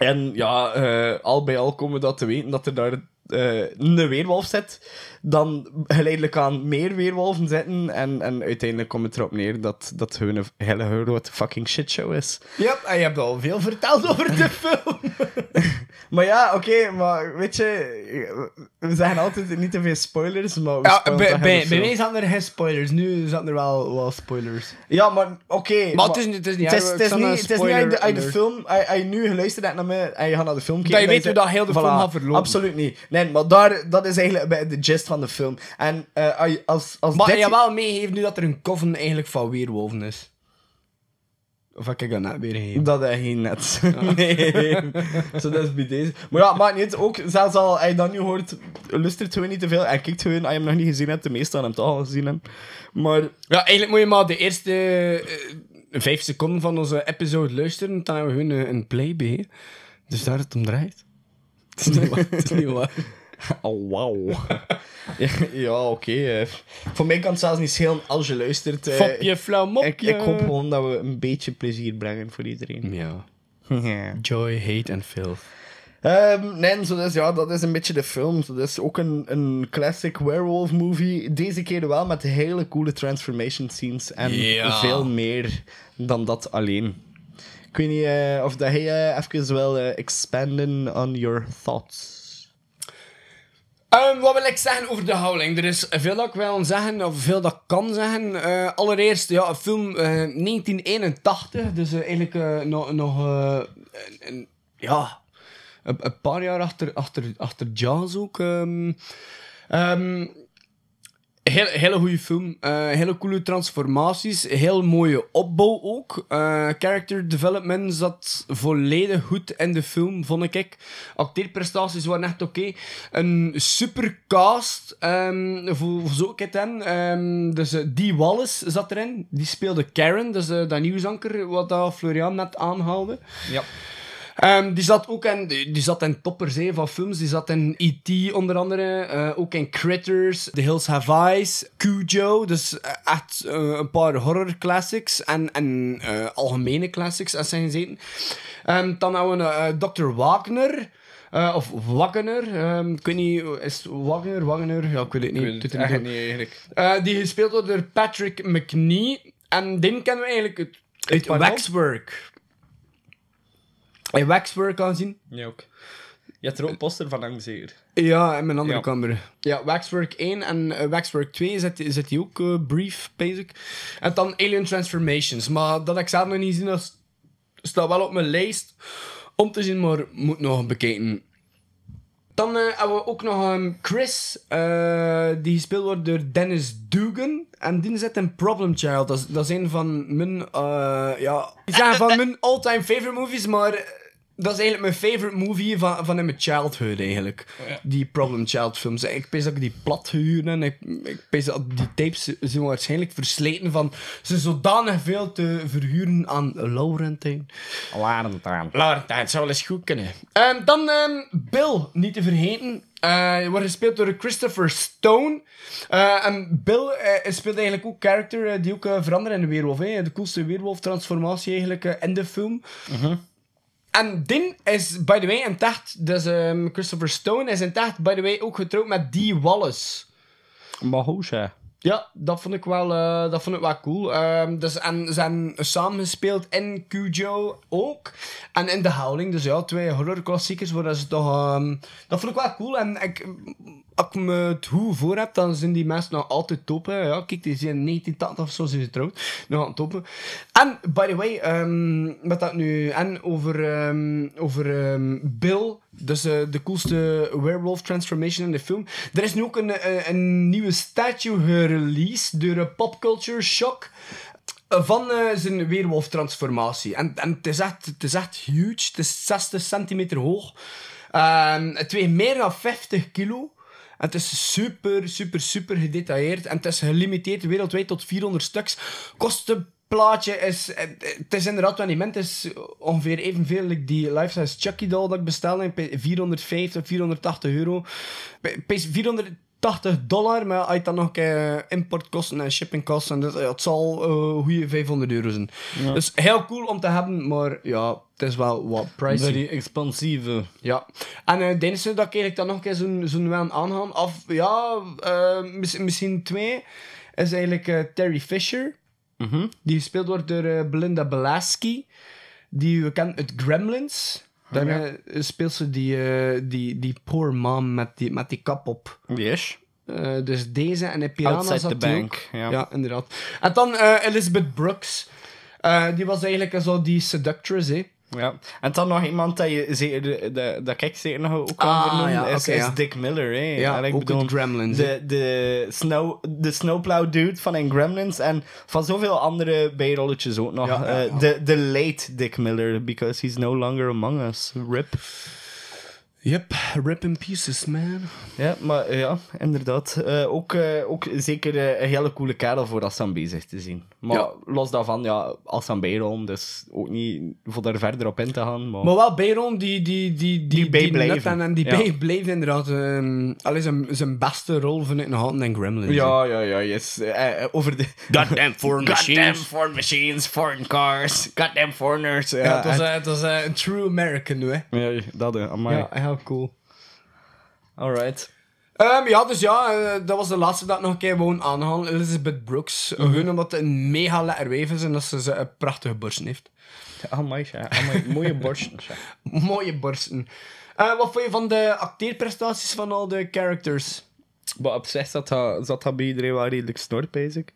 en ja, eh, al bij al komen we dat te weten dat er daar eh, een weerwolf zit. Dan geleidelijk aan meer weerwolven zitten. En, en uiteindelijk komt het erop neer dat dat een hele grote fucking shitshow is. Ja, en je hebt al veel verteld over de film. Maar ja, oké, maar weet je, we zeggen altijd niet te veel spoilers, maar Ja, bij, mij zaten er geen spoilers. Nu zaten er wel, wel spoilers. Ja, maar oké. Maar het is niet- het is niet Het is, erg, het ik is zal niet, een het is niet als je de, film, als je- nu geluisterd hebt naar me en je gaat naar de film kijken. Dat je weet hoe dat heel de film gaat verlopen. Absoluut niet. Nee, maar daar, dat is eigenlijk bij de gist van de film. En eh, als, je- als, Maar dit... je wel meegeeft nu dat er een coven eigenlijk van weerwolven is. Of heb ik dat net weer gegeven? Dat hij geen net. nee. Zo, dat is bij deze. Maar ja, maakt niet uit. Ook, zelfs al je dat nu hoort, lustert gewoon niet te veel. En kijkt gewoon, als je hem nog niet gezien hebt, de meeste aan hem toch al gezien hebben. Maar Ja, eigenlijk moet je maar de eerste eh, vijf seconden van onze episode luisteren. Dan hebben we gewoon een, een play bij. Dus daar het om draait. Het is niet waar. Het is niet waar. Oh, wauw. ja, ja, oké. eh. Voor mij kan het zelfs niet schelen als je luistert. eh. Fopje, flauw mopje. ik, ik hoop gewoon dat we een beetje plezier brengen voor iedereen. Ja. Ja. Joy, hate en filth. Ehm, nee, zo dus, ja, dat is een beetje de film. Zo, dat is ook een, een classic werewolf movie. Deze keer wel met hele coole transformation scenes. En Ja. veel meer dan dat alleen. Ik weet niet eh, of dat jij eh, even wil eh, expanden on your thoughts. Ehm, wat wil ik zeggen over de Howling? Er is veel dat ik wil zeggen, of veel dat ik kan zeggen. Allereerst, ja, een film eh, 1981, dus eigenlijk nog, nog een, ja, een, paar jaar achter, achter, achter Jaws ook. ehm. Ehm, Heel, hele goede film. Eh, hele coole transformaties. Heel mooie opbouw ook. Eh, character development zat volledig goed in de film, vond ik. Acteerprestaties waren echt oké. Een super cast. ehm voor, voor zo'n kid in. Ehm, dus eh, Dee Wallace zat erin. Die speelde Karen. Dus dat nieuwsanker wat dat Florian net aanhaalde. Ja. Ehm, die zat ook in, die zat in toppers hè, van films. Die zat in E.T. onder andere. eh, ook in Critters, The Hills Have Eyes, Cujo. Dus eh, echt eh, een paar horror classics. En, en algemene classics, als zijn gezeten. Ehm, dan hebben we Dr. Wagner. Eh, of Wagner. ehm, ik weet niet, is het Wagner, Wagner? Ja, ik weet het niet. Ik weet het toe. niet eigenlijk. Eh, die gespeeld wordt door Patrick McNee. En die kennen we eigenlijk uit, uit? Waxwork. In Waxwork kan zien. Ja, ook. Je hebt er ook een poster van hangen, zeker? Ja, in mijn andere Ja. kamer. Ja, Waxwork 1 en eh, Waxwork 2 zit, zit die ook eh, brief, basic. En dan Alien Transformations. Maar dat ik zelf nog niet zien, dat staat wel op mijn lijst om te zien, maar moet nog bekijken. Dan eh, hebben we ook nog een Chris, eh, die gespeeld wordt door Dennis Dugan. En die zit in Problem Child. Dat is, dat is een van mijn, eh, ja, ja, van mijn all-time favorite movies, maar dat is eigenlijk mijn favorite movie van, van in mijn childhood eigenlijk. Die Problem Child films. Ik pees dat ik die plat gehuurd en ik, ik pees dat die tapes zijn waarschijnlijk versleten van ze zodanig veel te verhuren aan Laurentijn. Laurentijn. Laurentijn, het zou wel eens goed kunnen. Ehm, dan ehm, Bill, niet te vergeten. Eh, wordt gespeeld door Christopher Stone. Eh, en Bill eh, speelt eigenlijk ook character die ook verandert in de weerwolf. Hè. De coolste weerwolf-transformatie eigenlijk in de film. En Din is, by the way, in tacht, dus ehm, Christopher Stone is in tacht, by the way, ook getrouwd met Dee Wallace. Maar hoe zeg? Ja, dat vond ik wel, eh, dat vond ik wel cool. Ehm, dus, en ze zijn samengespeeld in Cujo ook. En in The Howling. Dus ja, twee horrorklassiekers. Waar ze toch, ehm, dat vond ik wel cool. En ik, als ik me het goed voor heb, dan zijn die mensen nog altijd top. hè. Ja, kijk, die zijn in 1980 of zo zijn ze getrouwd. Nog aan. En, by the way, ehm wat dat nu... En over, ehm, over ehm, Bill... Dus eh, de coolste werewolf transformation in de film. Er is nu ook een, een, een nieuwe statue gereleased door een popculture shock van eh, zijn weerwolf-transformatie. En, en het, is echt, het is echt huge. Het is 60 centimeter hoog. Ehm, het weegt meer dan 50 kilo. En het is super, super, super gedetailleerd. En het is gelimiteerd wereldwijd tot 400 stuks. Kost een plaatje is... Het het is inderdaad wel is ongeveer evenveel like die life-size Chucky doll dat ik bestelde. Ik 450, 480 euro. Bij- bij 480 dollar, maar als je dan nog een keer importkosten en shippingkosten, dus, het zal een goede 500 euro zijn. Dus heel cool om te hebben, maar ja, het is wel wat pricey. Very expansieve. Ja. En uh, Dennis dat ik eigenlijk dan nog een keer zo'n zo'n wel aangaan. Of ja, eh, mis- misschien twee. Is eigenlijk eh, Terry Fisher. Die gespeeld wordt door eh, Belinda Belaski. Die we kennen uit Gremlins. Dan Ja. eh, speelt ze die, eh, die, die poor mom met die, met die kap op. Yes. Eh, dus deze en in Piranha zat the bank, ja. Ja, inderdaad. En dan Elizabeth Brooks. Die was eigenlijk zo die seductress, hè. Ja. En dan nog iemand dat je zeker, dat, dat ik zeker nog ook kan Ah, vernoemen, ja, is, is ja. Dick Miller. Hè. Ja, ik ook bedoel, uit Gremlins. De, de, snow, de snowplow dude van in Gremlins en van zoveel andere bijrolletjes ook nog. Ja, Eh. De, de late Dick Miller, because he's no longer among us. Rip. Yep, rip in pieces, man. Ja, maar ja, inderdaad. Eh, ook, eh, ook zeker eh, een hele coole kerel voor Assam bezig te zien. Maar Ja. los daarvan, ja, Assam bijrol, dus ook niet voor daar verder op in te gaan. Maar, Maar wel Bayron die, die, die, die, die, bijblijven. nut en, en die Ja. bijblijft inderdaad. Um, allee, zijn, zijn beste rol vind ik nog altijd in Gremlins. ja, ja, ja, yes. Over de... Goddamn foreign Goddamn machines. foreign machines, foreign cars, goddamn foreigners. Ja, Ja, het was, het was een true American nu, hè. Ja, dat, eh, amai. Ja, heel cool. Alright. Ehm, ja, dus ja, eh, dat was de laatste dat ik nog een keer wou aanhalen. Elizabeth Brooks. Mhm. Gewoon omdat het een mega lekker wijf is en dat ze, ze een prachtige borsten heeft. Amai, ja. Amai, mooie borsten. ja. Mooie borsten. Eh, wat vond je van de acteerprestaties van al de characters? Maar op zich zat dat, zat dat bij iedereen wel redelijk snor, basic.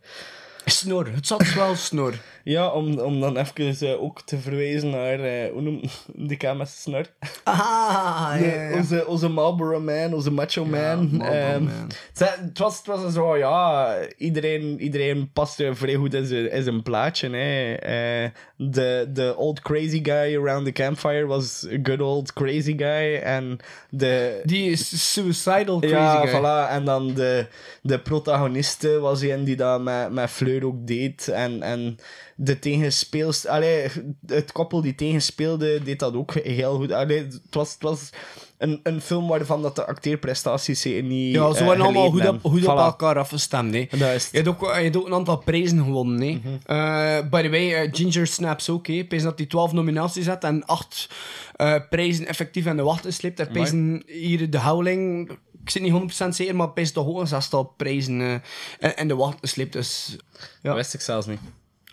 Snor. Het zat wel snor. Ja, om, om dan even eh, ook te verwijzen naar, eh, hoe noem met zijn snor? Ah, De- Onze, onze Marlboro Man, onze Macho Man. Ehm, Man. ze- Het, was, het was zo, ja, iedereen, iedereen paste vrij goed in zijn, in zijn plaatje. Hè. Eh, De de old crazy guy around the campfire was a good old crazy guy. En de, Die is suicidal crazy ja, guy. voilà. En dan de, de protagoniste was een die dat met, met Fleur ook deed. En, en de tegenspeelst... Allee, het koppel die tegenspeelde, deed dat ook heel goed. Allee, het was... Het was een, een film waarvan dat de acteerprestaties niet Ja, ze eh, waren allemaal goed, op, goed op. Voilà. elkaar afgestemd. Hè. Je hebt, ook, je hebt ook een aantal prijzen gewonnen. Hè. Mhm. Eh, by the way, eh, Ginger Snaps ook. Hè. Dat hij 12 nominaties had en 8 eh, prijzen effectief aan de wacht gesleept. Er hier de Howling. Ik zit niet 100% zeker, maar prijs toch ook een zestal prijzen eh, in de wacht gesleept. Dus Dat wist ik zelfs niet.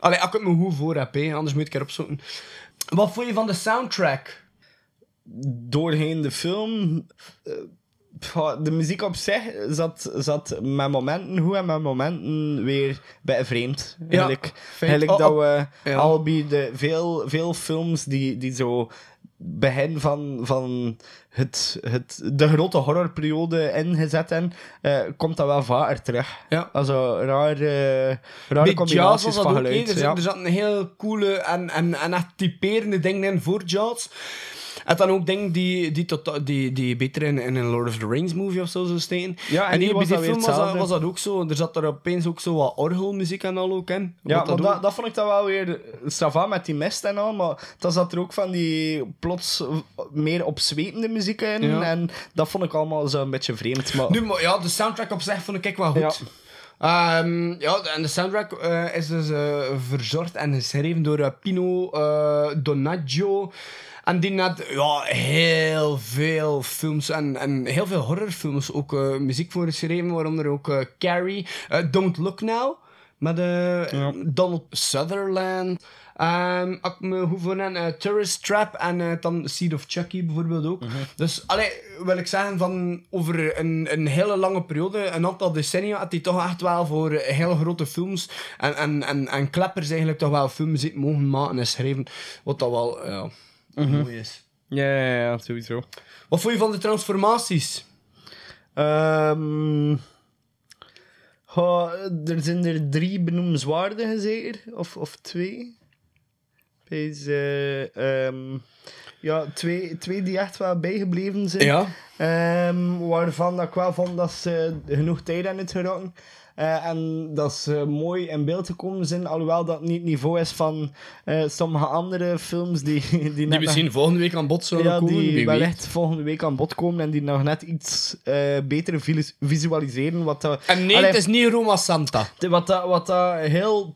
Allee, ik het me goed voor heb, anders moet ik erop zoeken. Wat vond je van de soundtrack? doorheen de film. eh, de muziek op zich zat, zat met momenten goed en met momenten weer bij vreemd. Eigenlijk, feit. eigenlijk Oh, dat oh, we ja. al bij de veel, veel films die, die zo begin van, van het, het, de grote horrorperiode ingezet hebben, eh, komt dat wel vaker terug. Ja. Also, rare jazz combinaties was dat van geluid. Er, ja. zat- er zaten heel coole en, en, en echt typerende dingen in voor jazz. En dan ook dingen die, die, tot, die, die beter in, in een Lord of the Rings movie of zo zouden steken. Ja, en en hier was bij dat die film was dat, was dat ook zo. Er zat er opeens ook zo wat orgelmuziek en al ook in. Ja, Wat maar dat, dat vond ik dan wel weer strava met die mist en al, maar dan zat er ook van die plots meer opzwepende muziek in Ja. en dat vond ik allemaal zo een beetje vreemd. Maar... Nu, maar ja, de soundtrack op zich vond ik wel goed. Ehm, ja, en de soundtrack eh, is dus eh, verzorgd en geschreven door eh, Pino Donaggio. En die had ja, heel veel films en, en heel veel horrorfilms ook eh, muziek voor geschreven, waaronder ook eh, Carrie, eh, Don't Look Now, met Donald Sutherland. Ik me eh, Tourist Trap en dan Seed of Chucky bijvoorbeeld ook. Dus, allee, wil ik zeggen, van over een, een hele lange periode, een aantal decennia, had hij toch echt wel voor hele grote films en, en, en, en kleppers eigenlijk toch wel filmmuziek mogen maken en schrijven. Wat dat wel, ja, mooi is. Ja, ja, ja, sowieso. Wat vond je van de transformaties? Ehm goh, er zijn er drie benoemenswaardige zeker, of, of twee. Wees, eh, ehm, ja, twee, twee die echt wel bijgebleven zijn. Ja. Ehm, waarvan dat ik wel vond dat ze genoeg tijd aan het geraken. Eh, en dat ze mooi in beeld gekomen zijn, alhoewel dat niet het niveau is van eh, sommige andere films die, die, Die nog- misschien volgende week aan bod zullen ja, komen, die wellicht weet. volgende week aan bod komen en die nog net iets eh, beter vis- visualiseren. Wat dat, En nee, Allee, het is niet Roma Santa. wat dat, wat dat heel.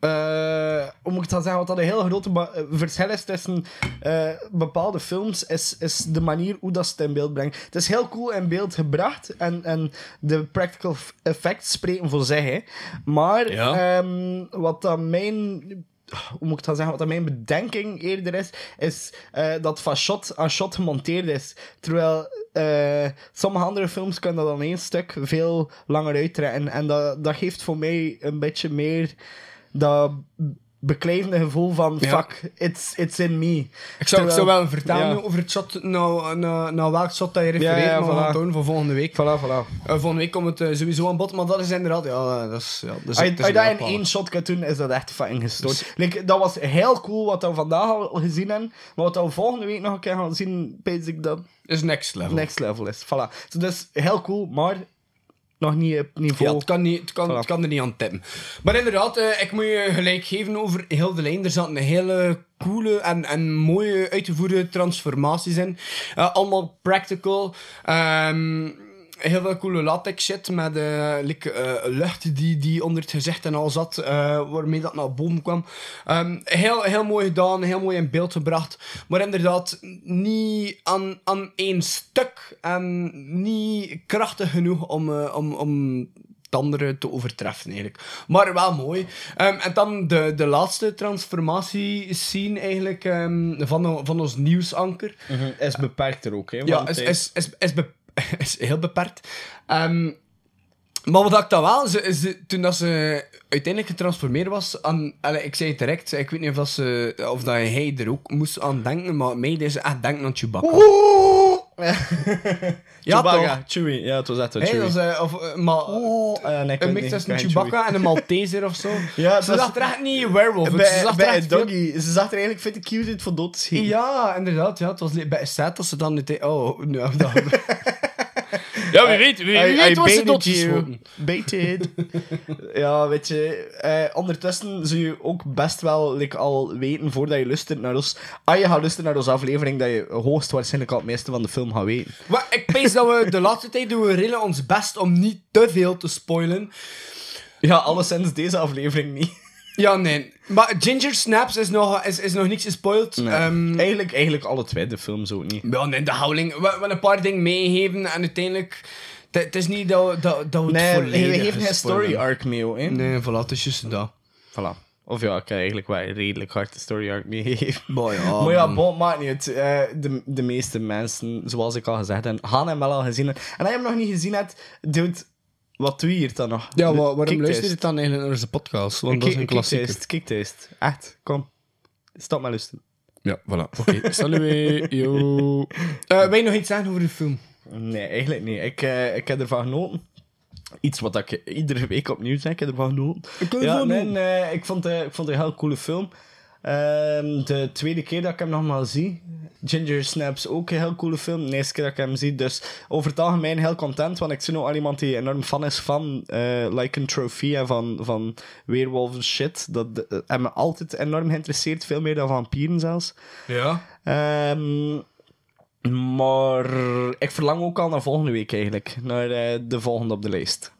Eh, hoe moet ik dat zeggen? Wat dat een heel grote eh, verschil is tussen eh, bepaalde films, is, is de manier hoe dat ze het in beeld brengt. Het is heel cool in beeld gebracht en, en de practical effects spreken voor zich. Hè. Maar Ja. ehm, wat dan mijn hoe moet ik dat zeggen, wat mijn bedenking eerder is, is eh, dat van shot aan shot gemonteerd is. Terwijl sommige andere films kunnen dat dan één stuk veel langer uittrekken. En dat, dat geeft voor mij een beetje meer dat beklijvende gevoel van Ja. fuck, it's, it's in me. Ik zou, ik zou Terwijl- wel vertellen ja. over het shot, nou, nou, nou welk shot dat je refereert, ja, maar gaan voilà. het doen voor volgende week. Voilà, voilà. Eh, volgende week komt het eh, sowieso aan bod, maar dat is inderdaad, ja, dat is... Ja, dat is, Als je, een dat in één shot kunt doen, is dat echt fucking gestoord. Dus- Like, dat was heel cool wat we vandaag al gezien hebben. Maar wat we volgende week nog een keer gaan zien, weet ik dat is next level. next level is. Voilà. Dus dat is heel cool, maar nog niet op niveau. Ja, het kan, niet, het, kan, het kan er niet aan tippen. Maar inderdaad, eh, ik moet je gelijk geven over heel de lijn. Er zaten hele coole en, en mooie uitgevoerde transformaties in. Eh, allemaal practical. Ehm, heel veel coole latex shit met like, eh, lucht die, die onder het gezicht en al zat, eh, waarmee dat naar boven kwam. Ehm, heel, heel mooi gedaan, heel mooi in beeld gebracht. Maar inderdaad, niet aan, aan één stuk en niet krachtig genoeg om, om, om het andere te overtreffen eigenlijk. Maar wel mooi. Ehm, en dan de, de laatste transformatie scene eigenlijk ehm, van, van ons nieuwsanker. Mhm, Is beperkt er ook, hè? Ja, is, is, is, is, be- is heel beperkt. Ehm, maar wat ik dan wel, ze, ze, toen dat ze uiteindelijk getransformeerd was, aan, allee, ik zei het direct, ik weet niet of, dat ze, of dat hij er ook moest aan denken, maar mij deed ze echt denken aan Chewbacca. ja, Chewbacca? Chewie. Ja, het was echt een Hey, Chewie. dat is, eh, of, eh, maar, Oh, eh, nee, ik een mix tussen Chewbacca en een Malteser of zo. Ja, ze dat zag er echt niet werewolf uit. Ze Bij, zag er bij echt veel- Doggy. Ze zag er eigenlijk veel te cute uit voor dood te schieten. Ja, inderdaad. Ja, het was bij set als ze dan. Oh, nou, dat... Ja, wie weet, wie, wie I- weet I was ze doodgeschoten. Baited. ja, weet je, eh, ondertussen zul je ook best wel like, al weten voordat je luistert naar ons. Als je gaat luisteren naar onze aflevering, dat je hoogstwaarschijnlijk al het meeste van de film gaat weten. Maar ik pees dat we de laatste tijd doen we redelijk ons best om niet te veel te spoilen. Ja, alleszins deze aflevering niet. Ja, nee. Maar Ginger Snaps is nog, is, is nog niks gespoild. Ehm, eigenlijk, eigenlijk alle twee de films ook niet. ja, nee, de houding. We, we hebben een paar dingen meegeven en uiteindelijk... Het het is niet dat, dat, dat we het Nee, volledig we geven geen story arc mee, hoor. hè. Nee, voilà, het is juist dat. Voilà. Of ja, ik heb eigenlijk wel redelijk hard de story arc meegegeven. Maar ja, Maar ja, bon, maakt niet uit. Eh, de, de meeste mensen, zoals ik al gezegd heb, gaan hem wel al gezien hebben. En als je hem nog niet gezien hebt, dude, wat doe je hier dan nog? Ja, wa- waarom luister je dan eigenlijk naar onze podcast? Want dat is een klassieker. thuis. Echt, kom. Stop maar luisteren. Ja, voilà. Oké, salut. Yo. Eh wil je nog iets zeggen over de film? Nee, eigenlijk niet. Ik, eh, ik heb ervan genoten. Iets wat ik iedere week opnieuw zeg, ik heb ervan genoten. Ik ja, nee, ik, vond, het- ik vond het een heel coole film. Ehm, de tweede keer dat ik hem nogmaal zie. Ginger Snaps ook een heel coole film. De eerste keer dat ik hem zie. Dus over het algemeen heel content. Want ik zie ook al iemand die enorm fan is van uh, Like a Trophy en van, van werewolven shit. Dat uh, heeft me altijd enorm geïnteresseerd. Veel meer dan vampieren zelfs. Ja. Ehm, maar ik verlang ook al naar volgende week eigenlijk. Naar eh, de volgende op de lijst.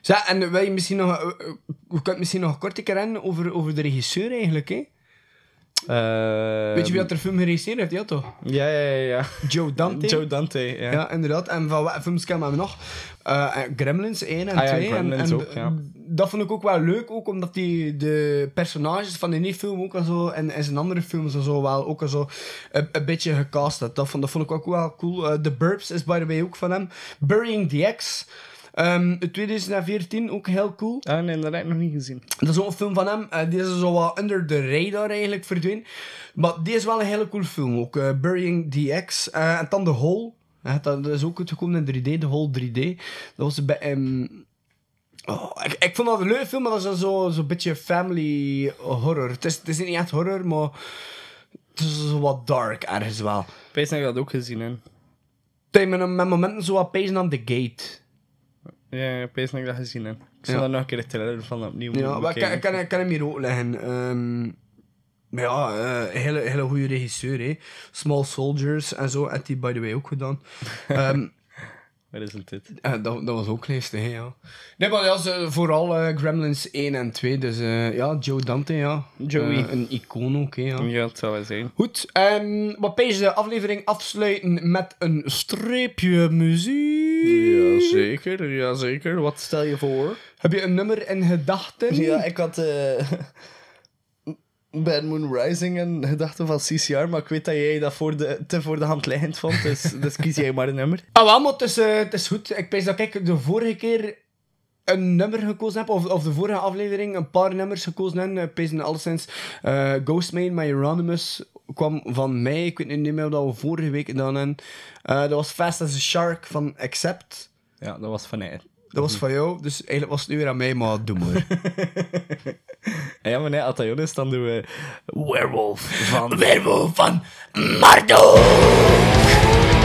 Ja, en wil je misschien nog... eh, eh, We kunnen misschien nog kort een keer over, over de regisseur eigenlijk, hè? Weet je wie dat er film geregisseerd heeft? Ja, toch? Ja, ja, ja. ja. Joe Dante. Joe Dante, ja. Ja, inderdaad. En van wat films kennen we nog? Eh, Gremlins 1 en Ah ja, 2. Gremlins en, ook, ja. Dat vond ik ook wel leuk, ook omdat die de personages van die film ook al zo, en, en zijn andere films en zo wel ook al zo een, een beetje gecast had. Dat vond, dat vond ik ook wel cool. Eh, The Burbs is by the way ook van hem. Burying the Ex. Ehm, uit 2014 ook heel cool. Ah, nee, dat heb ik nog niet gezien. Dat is ook een film van hem. Eh, die is zo wat under the radar eigenlijk verdwenen. Maar die is wel een hele coole film ook. eh, Burying the Ex. Eh, en dan The Hole. Dat is ook uitgekomen in 3D. The Hole 3D. Dat was bij... ehm, oh, ik, ik vond dat een leuke film, maar dat is zo'n zo beetje family horror. Het is, het is niet echt horror, maar... Het is zo wat dark ergens wel. Weet dat ik dat ook gezien heb. Het met, met momenten zo wat pezen aan The Gate. Ja, weet dat ik dat gezien heb. Ik zal Ja. daar nog een keer de trailer van opnieuw Ja, maar ik kan, ik, kan, hem hier ook leggen. Ehm, maar ja, eh, hele, hele goede regisseur. Hè. Small Soldiers en zo had hij by the way ook gedaan. Ehm, Wat is het dit? eh, dat, dat was ook lijstig, hè, ja. Nee, maar ja, vooral eh, Gremlins 1 en 2. Dus ja, Joe Dante, ja. Joey. Een icoon ook, hè, ja. Ja, het zou wel zijn. Goed, um, wat pees de aflevering afsluiten met een streepje muziek. Jazeker, jazeker. Wat stel je voor? Heb je een nummer in gedachten? Ja, ik had eh Bad Moon Rising en gedachten van CCR, maar ik weet dat jij dat voor de, te voor de hand liggend vond, dus, dus kies jij maar een nummer. Ah, wel, maar het is, eh, het is goed. Ik pees dat ik de vorige keer een nummer gekozen heb, of, of de vorige aflevering een paar nummers gekozen heb. Ik pees alleszins uh, Ghostman met Euronymous kwam van mij. Ik weet niet meer wat we vorige week gedaan hebben. Eh, dat was Fast as a Shark van Accept. Ja, dat was van mij. Dat was van jou, dus eigenlijk was het nu weer aan mij, maar doe maar. ja, maar nee, als dat is, dan doen we Werewolf van... Werewolf van Marduk!